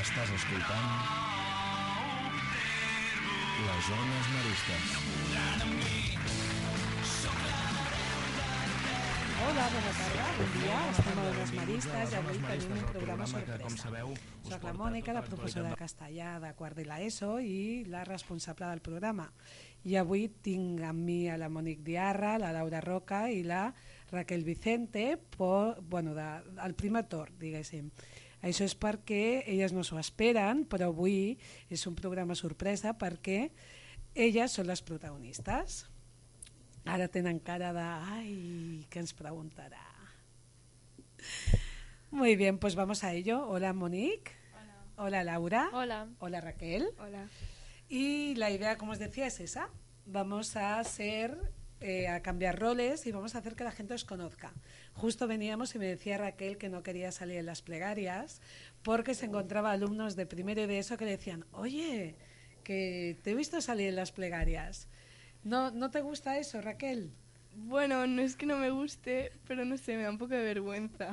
Estàs escoltant les ones maristes. Hola, bona tarda, bon dia. Estem a les Maristes i avui tenim un programa que, com sorpresa. sabeu, Soc la Mònica, la tota professora de castellà de quart de l'ESO i la responsable del programa. I avui tinc amb mi a la Mònic Diarra, la Laura Roca i la Raquel Vicente, por, bueno, de, el primer torn, diguéssim. Això és perquè elles no s'ho esperen, però avui és un programa sorpresa perquè elles són les protagonistes. Ara tenen cara de... Ay, ¿qué nos preguntará? Muy bien, pues vamos a ello. Hola, Monique. Hola. Hola, Laura. Hola. Hola, Raquel. Hola. Y la idea, como os decía, es esa. Vamos a hacer, eh, a cambiar roles y vamos a hacer que la gente os conozca. Justo veníamos y me decía Raquel que no quería salir en las plegarias porque se encontraba alumnos de primero y de eso que le decían, oye, que te he visto salir en las plegarias. ¿No, ¿No te gusta eso, Raquel? Bueno, no es que no me guste, pero no sé, me da un poco de vergüenza.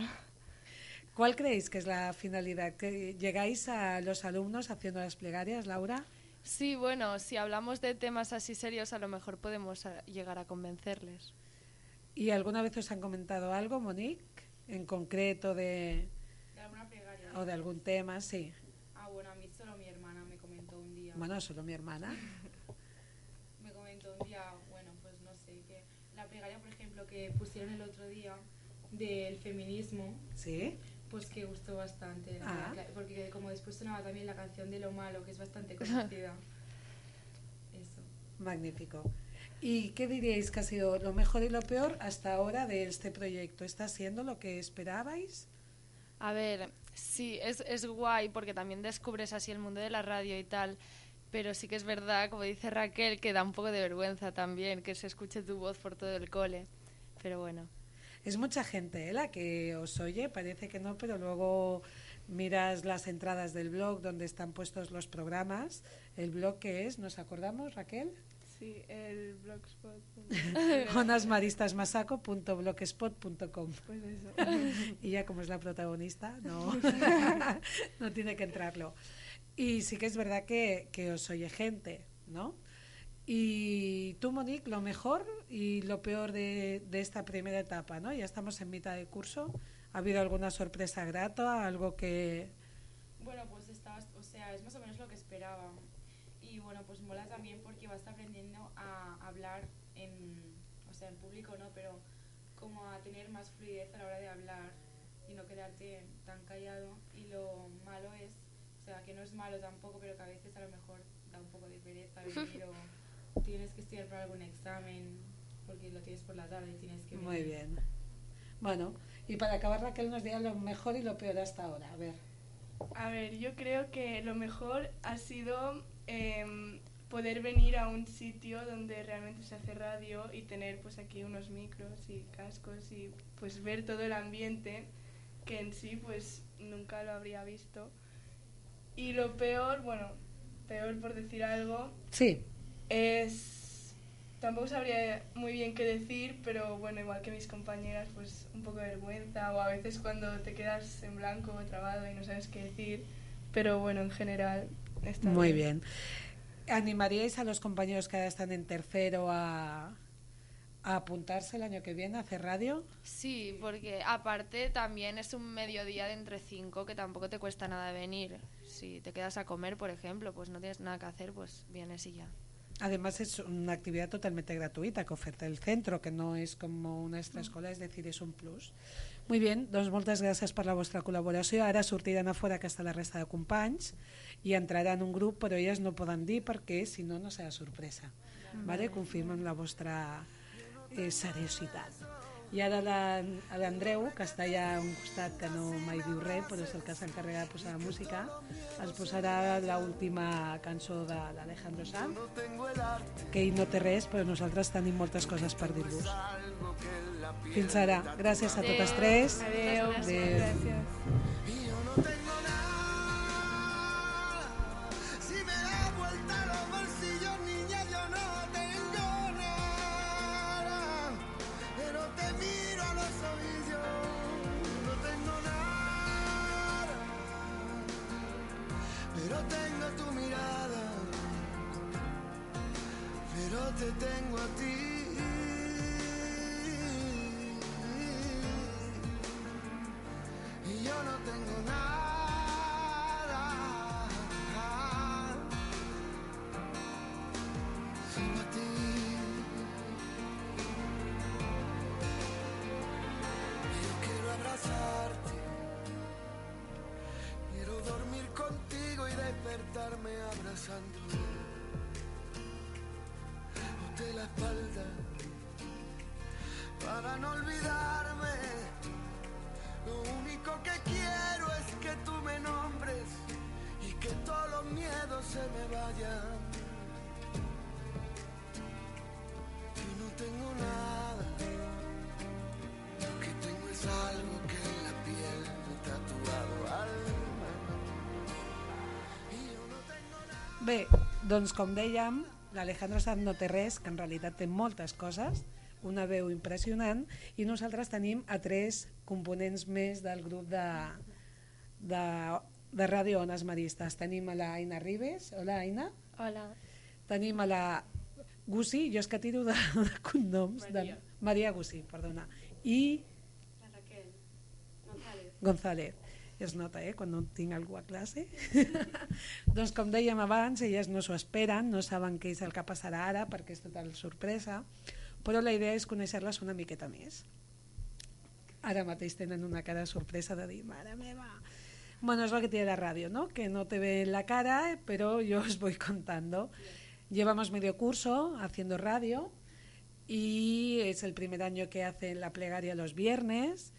¿Cuál creéis que es la finalidad? ¿Que llegáis a los alumnos haciendo las plegarias, Laura? Sí, bueno, si hablamos de temas así serios, a lo mejor podemos eh, llegar a convencerles. ¿Y alguna vez os han comentado algo, Monique, en concreto de, ¿De alguna plegaria? o de algún tema? Sí. Ah, bueno, a mí solo mi hermana me comentó un día. Bueno, solo mi hermana. Me comentó un día, bueno, pues no sé, que la plegaria, por ejemplo, que pusieron el otro día del feminismo, ¿Sí? Pues que gustó bastante. Ah. verdad, Porque como después sonaba también la canción de Lo Malo, que es bastante conocida. Eso. Magnífico. ¿Y qué diríais que ha sido lo mejor y lo peor hasta ahora de este proyecto? ¿Está siendo lo que esperabais? A ver, sí, es, es guay porque también descubres así el mundo de la radio y tal, pero sí que es verdad, como dice Raquel, que da un poco de vergüenza también que se escuche tu voz por todo el cole. Pero bueno, Es mucha gente ¿eh? la que os oye, parece que no, pero luego miras las entradas del blog donde están puestos los programas. ¿El blog que es? ¿Nos acordamos, Raquel? Sí, el blogspot. onasmaristasmasaco.blogspot.com Pues eso. y ya como es la protagonista, no, no tiene que entrarlo. Y sí que es verdad que, que os oye gente, ¿no? Y tú, Monique, lo mejor y lo peor de, de esta primera etapa, ¿no? Ya estamos en mitad de curso. ¿Ha habido alguna sorpresa grata? ¿Algo que...? Bueno, pues está, o sea, es más o menos lo que esperaba. Y bueno, pues mola también porque vas aprendiendo a hablar en, o sea, en público, ¿no? Pero como a tener más fluidez a la hora de hablar y no quedarte tan callado. Y lo malo es, o sea, que no es malo tampoco, pero que a veces a lo mejor da un poco de pereza venir o tienes que estudiar para algún examen porque lo tienes por la tarde y tienes que venir. Muy bien. Bueno, y para acabar, Raquel nos dirá lo mejor y lo peor hasta ahora. A ver. A ver, yo creo que lo mejor ha sido em, poder venir a un sitio donde realmente se hace radio y tener pues aquí unos micros y cascos y pues ver todo el ambiente que en sí pues nunca lo habría visto. Y lo peor, bueno, peor por decir algo, Sí, es... Tampoco sabría muy bien qué decir, pero bueno, igual que mis compañeras, pues un poco de vergüenza o a veces cuando te quedas en blanco o trabado y no sabes qué decir, pero bueno, en general está Muy bien. ¿Animaríais a los compañeros que ahora están en tercero a, a apuntarse el año que viene a hacer radio? sí, porque aparte también es un mediodía de entre cinco que tampoco te cuesta nada venir. Si te quedas a comer, por ejemplo, pues no tienes nada que hacer, pues vienes y ya. Además es una actividad totalmente gratuita que oferta el centro, que no és com una extraescola, és decir, és un plus. Muy bien, doncs moltes gràcies per la vostra col·laboració. Ara sortiran a fora que està la resta de companys i entraran un grup, però elles no poden dir perquè si no, no serà sorpresa. Vale? Confirmen la vostra eh, seriositat. I ara l'Andreu, que està allà a un costat que no mai diu res, però és el que s'encarrega de posar la música, ens posarà l'última cançó de l'Alejandro Sanz, que ell no té res, però nosaltres tenim moltes coses per dir-vos. Fins ara. Gràcies a totes tres. Adeu. Adeu. Gracias. Tengo a ti. Y yo no tengo nada. Sino ti. Yo quiero abrazarte. Quiero dormir contigo y despertarme abrazándote. Para no olvidarme. Lo único que quiero es que tú me nombres y que todos los miedos se me vayan. Yo no tengo nada, lo que tengo es algo que en la piel me he tatuado alma. Y yo no tengo nada. Bé, doncs com dèiem, l'Alejandro Sanz no té res, que en realitat té moltes coses, una veu impressionant, i nosaltres tenim a tres components més del grup de, de, de Ràdio Ones Maristes. Tenim a la Aina Ribes, hola Aina, Hola. tenim a la Gussi, jo és que tiro de, de cognoms, Maria. de, Maria Gussi, perdona, i La Raquel. González. González. Es nota, eh, quan no tinc algú a classe. doncs com dèiem abans, elles no s'ho esperen, no saben què és el que passarà ara, perquè és total sorpresa, però la idea és conèixer-les una miqueta més. Ara mateix tenen una cara sorpresa de dir, mare meva... Bueno, es lo que tiene la radio, ¿no? Que no te ve la cara, pero yo os voy contando. Llevamos medio curso haciendo radio y es el primer año que hacen la plegaria los viernes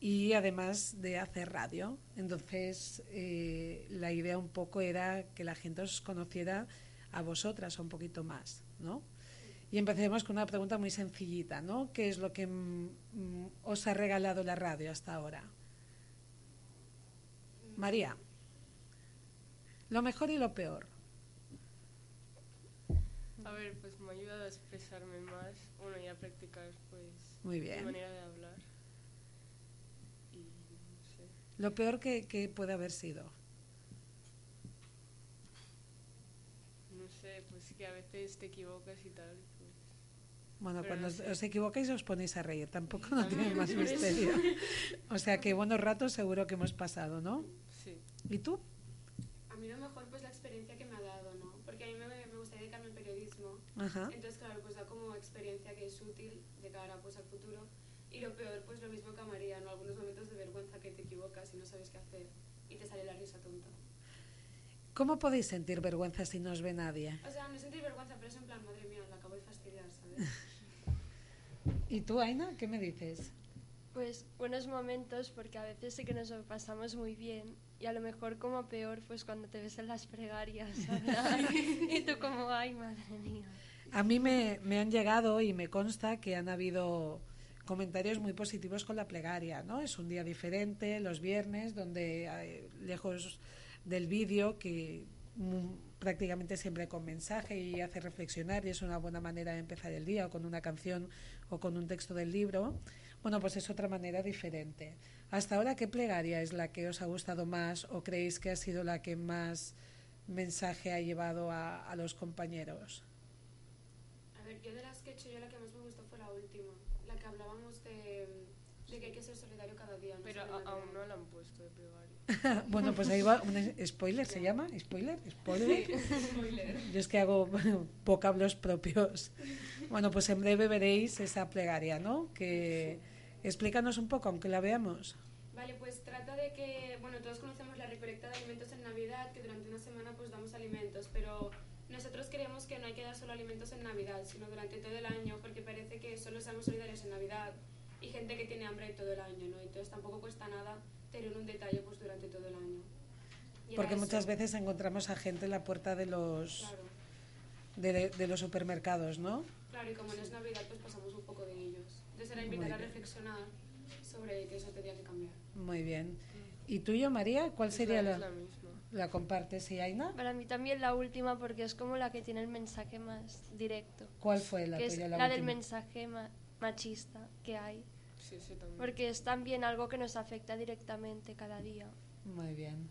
y además de hacer radio. Entonces, eh, la idea un poco era que la gente os conociera a vosotras un poquito más, ¿no? Y empecemos con una pregunta muy sencillita, ¿no? ¿Qué es lo que mm, os ha regalado la radio hasta ahora? María, lo mejor y lo peor. A ver, pues me ha ayudado a expresarme más, bueno, y a practicar, pues, Muy mi bien. manera de hablar. Y no sé. Lo peor que, que puede haber sido. No sé, pues que a veces te equivocas y tal. Bueno, Pero cuando no os- sé. os equivocáis os ponéis a reír, tampoco no tiene más misterio. O sea que buenos ratos seguro que hemos pasado, ¿no? Sí. ¿Y tú? A mí lo mejor pues la experiencia que me ha dado, ¿no? Porque a mí me, me gustaría dedicarme al periodismo. Ajá. Entonces, claro, pues da como experiencia que es útil de cara pues al futuro. Y lo peor, pues lo mismo que a María, ¿no? Algunos momentos de vergüenza que te equivocas y no sabes qué hacer y te sale la risa tonta. ¿Cómo podéis sentir vergüenza si no os ve nadie? O sea, no sentir vergüenza, pero es en plan, madre mía, la acabo de fastidiar, ¿sabes? ¿Y tú, Aina, qué me dices? Pues buenos momentos porque a veces sí que nos lo pasamos muy bien y a lo mejor como peor pues cuando te ves en las pregarias hablar y tú como ay madre mía. A mí me, me han llegado y me consta que han habido comentarios muy positivos con la plegaria, ¿no? Es un día diferente, los viernes, donde eh, lejos del vídeo, que mm, prácticamente siempre con mensaje y hace reflexionar y es una buena manera de empezar el día o con una canción o con un texto del libro, bueno, pues es otra manera diferente. Hasta ahora, ¿qué plegaria es la que os ha gustado más o creéis que ha sido la que más mensaje ha llevado a, a los compañeros? A ver, yo de las que he hecho yo la que más me gustó fue la última, la que hablábamos de, de que hay que ser solidario cada día. No Pero aún no la han puesto. bueno, pues ahí va un spoiler, ¿se llama? ¿Spoiler? ¿Spoiler? Yo es que hago vocablos propios. Bueno, pues en breve veréis esa plegaria, ¿no? Que explícanos un poco, aunque la veamos. Vale, pues trata de que, bueno, todos conocemos la recolecta de alimentos en Navidad, que durante una semana pues damos alimentos, pero nosotros creemos que no hay que dar solo alimentos en Navidad, sino durante todo el año, porque parece que solo seamos solidarios en Navidad y gente que tiene hambre todo el año, ¿no? Entonces tampoco cuesta nada tener un detalle pues durante todo el año. Y Porque eso. muchas veces encontramos a gente en la puerta de los, Claro, de, de los supermercados, ¿no? claro, y como no es Navidad, pues pasamos un poco de ellos. Entonces era invitar a reflexionar sobre que eso tenía que cambiar. Muy bien. ¿Y tuyo, María? ¿Cuál Es sería la, la, es la misma. la compartes, y Aina? Para mí también la última porque es como la que tiene el mensaje más directo. ¿Cuál fue la que es tuya, la, la, del última? mensaje ma- machista que hay. Sí, ese también. Porque es también algo que nos afecta directamente cada día. Muy bien.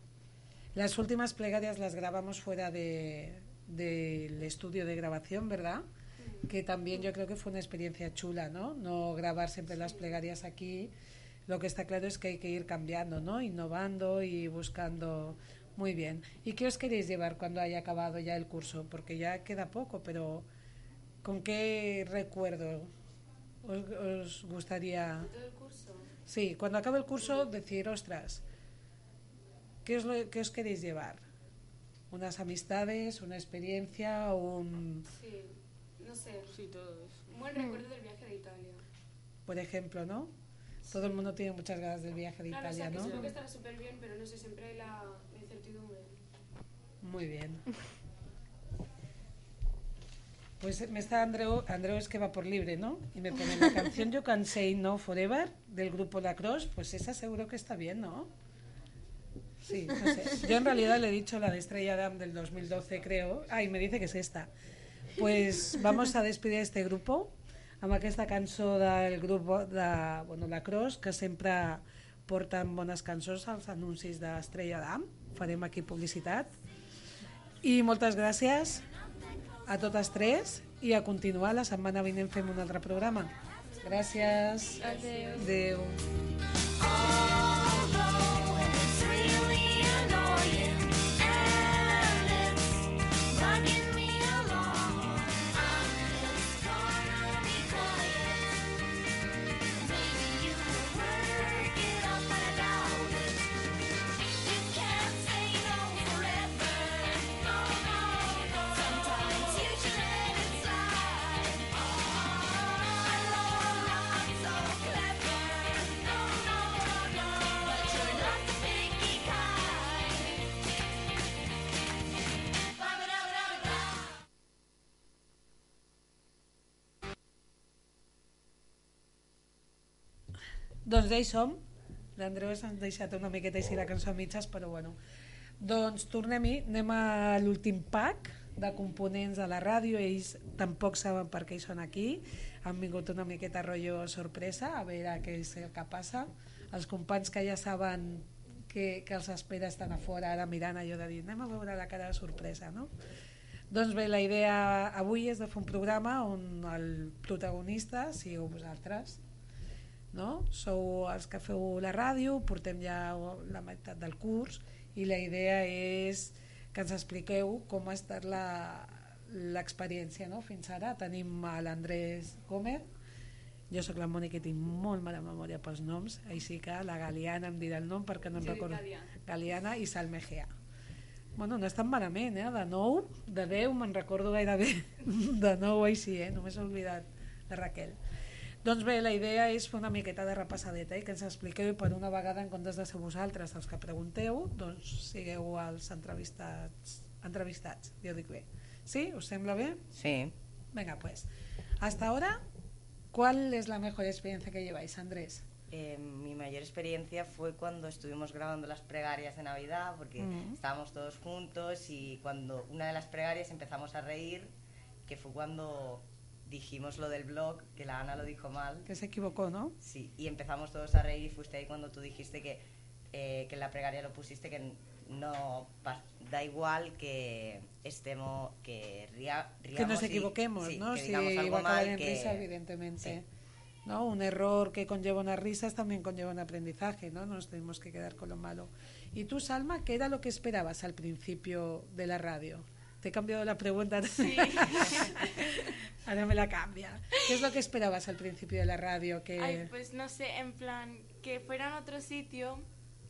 Las últimas plegarias las grabamos fuera de, del estudio de grabación, ¿verdad? que también yo creo que fue una experiencia chula, ¿no? No grabar siempre las plegarias aquí. Lo que está claro es que hay que ir cambiando, ¿no? Innovando y buscando. Muy bien. ¿Y qué os queréis llevar cuando haya acabado ya el curso? Porque ya queda poco, pero ¿con qué recuerdo os, os gustaría? Todo el curso. Sí, cuando acabe el curso decir, ostras, ¿qué os, lo- qué os queréis llevar? ¿Unas amistades, una experiencia, un, Sí, no sé. Sí, todo eso. Un buen recuerdo del viaje de Italia. por ejemplo, ¿no? Todo el mundo tiene muchas ganas del viaje de Claro, o sea, Italia, que ¿no? que estará súper bien, pero no sé, siempre hay la, la incertidumbre. Muy bien. Pues me está Andreu, Andreu es que va por libre, ¿no? Y me pone la canción You Can Say No Forever del grupo La Cross, pues esa seguro que está bien, ¿no? Sí, no sé. Yo en realidad le he dicho la de Estrella Damm del 2012, creo. Ay, me dice que es esta. Pues vamos a despedir este grupo amb aquesta cançó del grup de bueno, La Cross, que sempre porten bones cançons als anuncis d'Estrella Damm. Farem aquí publicitat. I moltes gràcies a totes tres i a continuar. La setmana vinent fem un altre programa. Gràcies. Adéu. Adéu. Doncs hi som. L'Andreu ens deixat una miqueta així la cançó a mitges, però bueno. Doncs tornem-hi, anem a l'últim pack de components de la ràdio, ells tampoc saben per què hi són aquí, han vingut una miqueta rotllo sorpresa, a veure què és el que passa. Els companys que ja saben que, que els espera estan a fora ara mirant allò de dir anem a veure la cara de sorpresa, no? Doncs bé, la idea avui és de fer un programa on el protagonista sigueu vosaltres, no? Sou els que feu la ràdio, portem ja la meitat del curs i la idea és que ens expliqueu com ha estat la- l'experiència no? fins ara. Tenim a l'Andrés Gómez, jo sóc la Mònica i tinc molt mala memòria pels noms, així que la Galiana em dirà el nom perquè no em Judit recordo. Galiana. Galiana i Salmegea. Bueno, no és tan malament, eh? De 9, de 10, me'n recordo gairebé de 9 així, eh? Només he oblidat de Raquel. Doncs bé, la idea és fer una miqueta de repassadeta i que ens expliqueu i per una vegada en comptes de ser vosaltres els que pregunteu, doncs sigueu els entrevistats, entrevistats, jo dic bé. ¿Sí? ¿Os sembla bé? Sí. Venga, pues. Hasta ahora, ¿cuál es la mejor experiencia que lleváis, Andrés? Eh, mi mayor experiencia fue cuando estuvimos grabando las plegarias de Navidad, porque Mm. estábamos todos juntos y cuando una de las plegarias empezamos a reír, que fue cuando dijimos lo del blog, que la Ana lo dijo mal. Que se equivocó, ¿no? Sí, y empezamos todos a reír y fuiste ahí cuando tú dijiste que, eh, que en la plegaria lo pusiste, que no pa- da igual que estemos, que ría, que riamos nos y- equivoquemos, sí, ¿no? que si digamos algo mal, en que- risa, evidentemente. ¿no? Un error que conlleva unas risas también conlleva un aprendizaje, ¿no? Nos tenemos que quedar con lo malo. ¿Y tú, Salma, qué era lo que esperabas al principio de la radio? Te he cambiado la pregunta. Ahora me la cambia. ¿Qué es lo que esperabas al principio de la radio? Que... Ay, pues no sé, en plan, que fuera en otro sitio,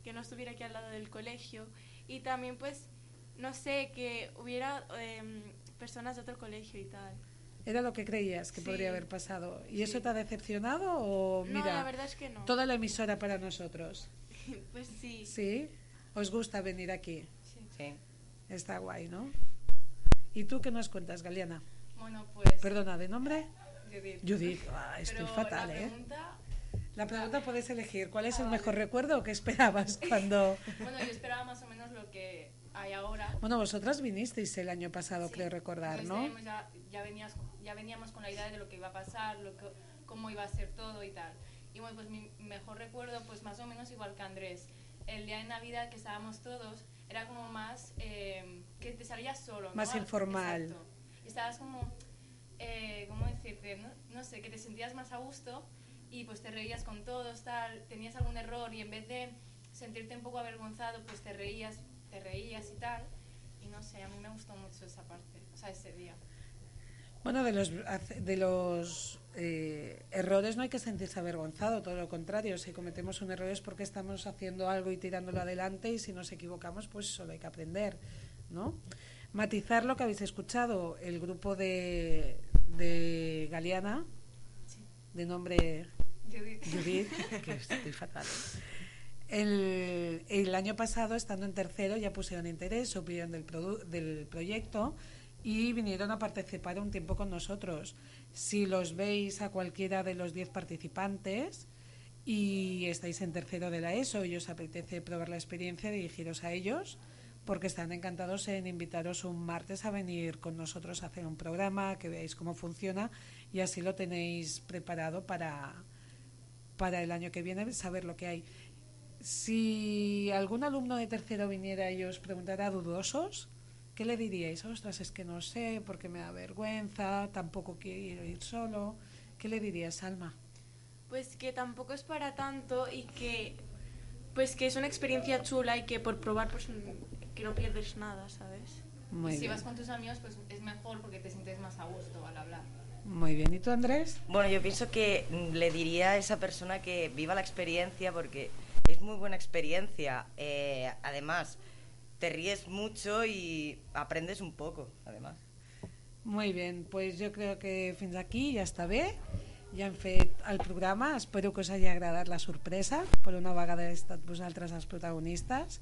que no estuviera aquí al lado del colegio, y también pues, no sé, que hubiera em, personas de otro colegio y tal. ¿Era lo que creías que Sí. podría haber pasado? ¿Y eso te ha decepcionado o No, mira, la verdad es que no. toda la emisora para nosotros? pues sí. ¿Sí? ¿Os gusta venir aquí? Sí. Está guay, ¿no? ¿Y tú qué nos cuentas, Galeana? Bueno, pues... Perdona, ¿de nombre? Judith. Judith, ah, estoy Pero fatal, la ¿eh? pregunta, La pregunta puedes elegir. ¿Cuál es el Ah, mejor vale. recuerdo o qué esperabas cuando...? bueno, yo esperaba más o menos lo que hay ahora. Bueno, vosotras vinisteis el año pasado, creo recordar, ¿no? Ya, ya, venías, ya veníamos con la idea de lo que iba a pasar, lo que, cómo iba a ser todo y tal. Y bueno, pues mi mejor recuerdo, pues más o menos igual que Andrés. El día de Navidad que estábamos todos, era como más, eh, que te salías solo. ¿no? Más informal. Exacto. Estabas como, eh, ¿cómo decirte? No, no sé, que te sentías más a gusto y pues te reías con todos, tal, tenías algún error y en vez de sentirte un poco avergonzado, pues te reías, te reías y tal. Y no sé, a mí me gustó mucho esa parte, o sea, ese día. Bueno, de los, de los eh, errores no hay que sentirse avergonzado, todo lo contrario. Si cometemos un error es porque estamos haciendo algo y tirándolo adelante y si nos equivocamos, pues solo hay que aprender, ¿no? Matizar lo que habéis escuchado, el grupo de, de Galeana, de nombre Judith. Judith, que estoy fatal. El, el año pasado, estando en tercero, ya pusieron interés, supieron del, del proyecto y vinieron a participar un tiempo con nosotros. Si los veis a cualquiera de los 10 participantes y estáis en tercero de la ESO y os apetece probar la experiencia, dirigiros a ellos porque están encantados en invitaros un martes a venir con nosotros a hacer un programa, que veáis cómo funciona y así lo tenéis preparado para, para el año que viene, saber lo que hay. Si algún alumno de tercero viniera y os preguntara dudosos, ¿qué le diríais? Ostras, es que no sé, porque me da vergüenza, tampoco quiero ir solo. ¿Qué le dirías, Alma? Pues que tampoco es para tanto y que pues que es una experiencia chula y que por probar pues que no pierdes nada, ¿sabes? Muy y si bien. vas con tus amigos, pues es mejor porque te sientes más a gusto al hablar. Muy bien. ¿Y tú, Andrés? Bueno, yo pienso que le diría a esa persona que viva la experiencia porque es muy buena experiencia. Eh, además, te ríes mucho y aprendes un poco, además. Molt bé, pues jo crec que fins aquí ja està bé. Ja hem fet el programa, espero que us hagi agradat la sorpresa, per una vegada he estat vosaltres els protagonistes.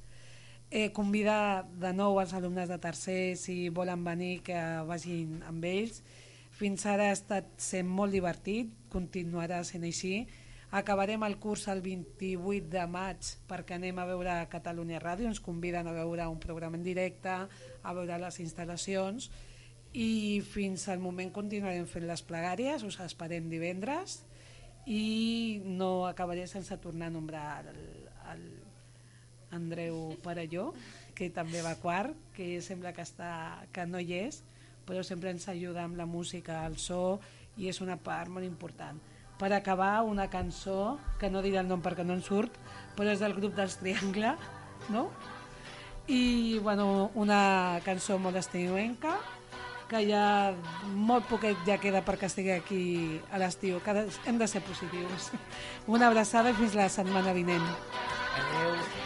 Eh, convida de nou els alumnes de tercer, si volen venir, que vagin amb ells. Fins ara ha estat sent molt divertit, continuarà sent així. Acabarem el curs el 28 de maig perquè anem a veure Catalunya Ràdio, ens conviden a veure un programa en directe, a veure les instal·lacions i fins al moment continuarem fent les plegàries, us esperem divendres i no acabaré sense tornar a nombrar el, el Andreu Parelló, que també va quart, que sembla que, està, que no hi és, però sempre ens ajuda amb la música, el so, i és una part molt important. Per acabar, una cançó, que no diré el nom perquè no en surt, però és del grup dels Triangle, no? I, bueno, una cançó molt estiuenca, que ja molt poquet ja queda perquè estigui aquí a l'estiu. Hem de ser positius. Una abraçada i fins la setmana vinent. Adeu.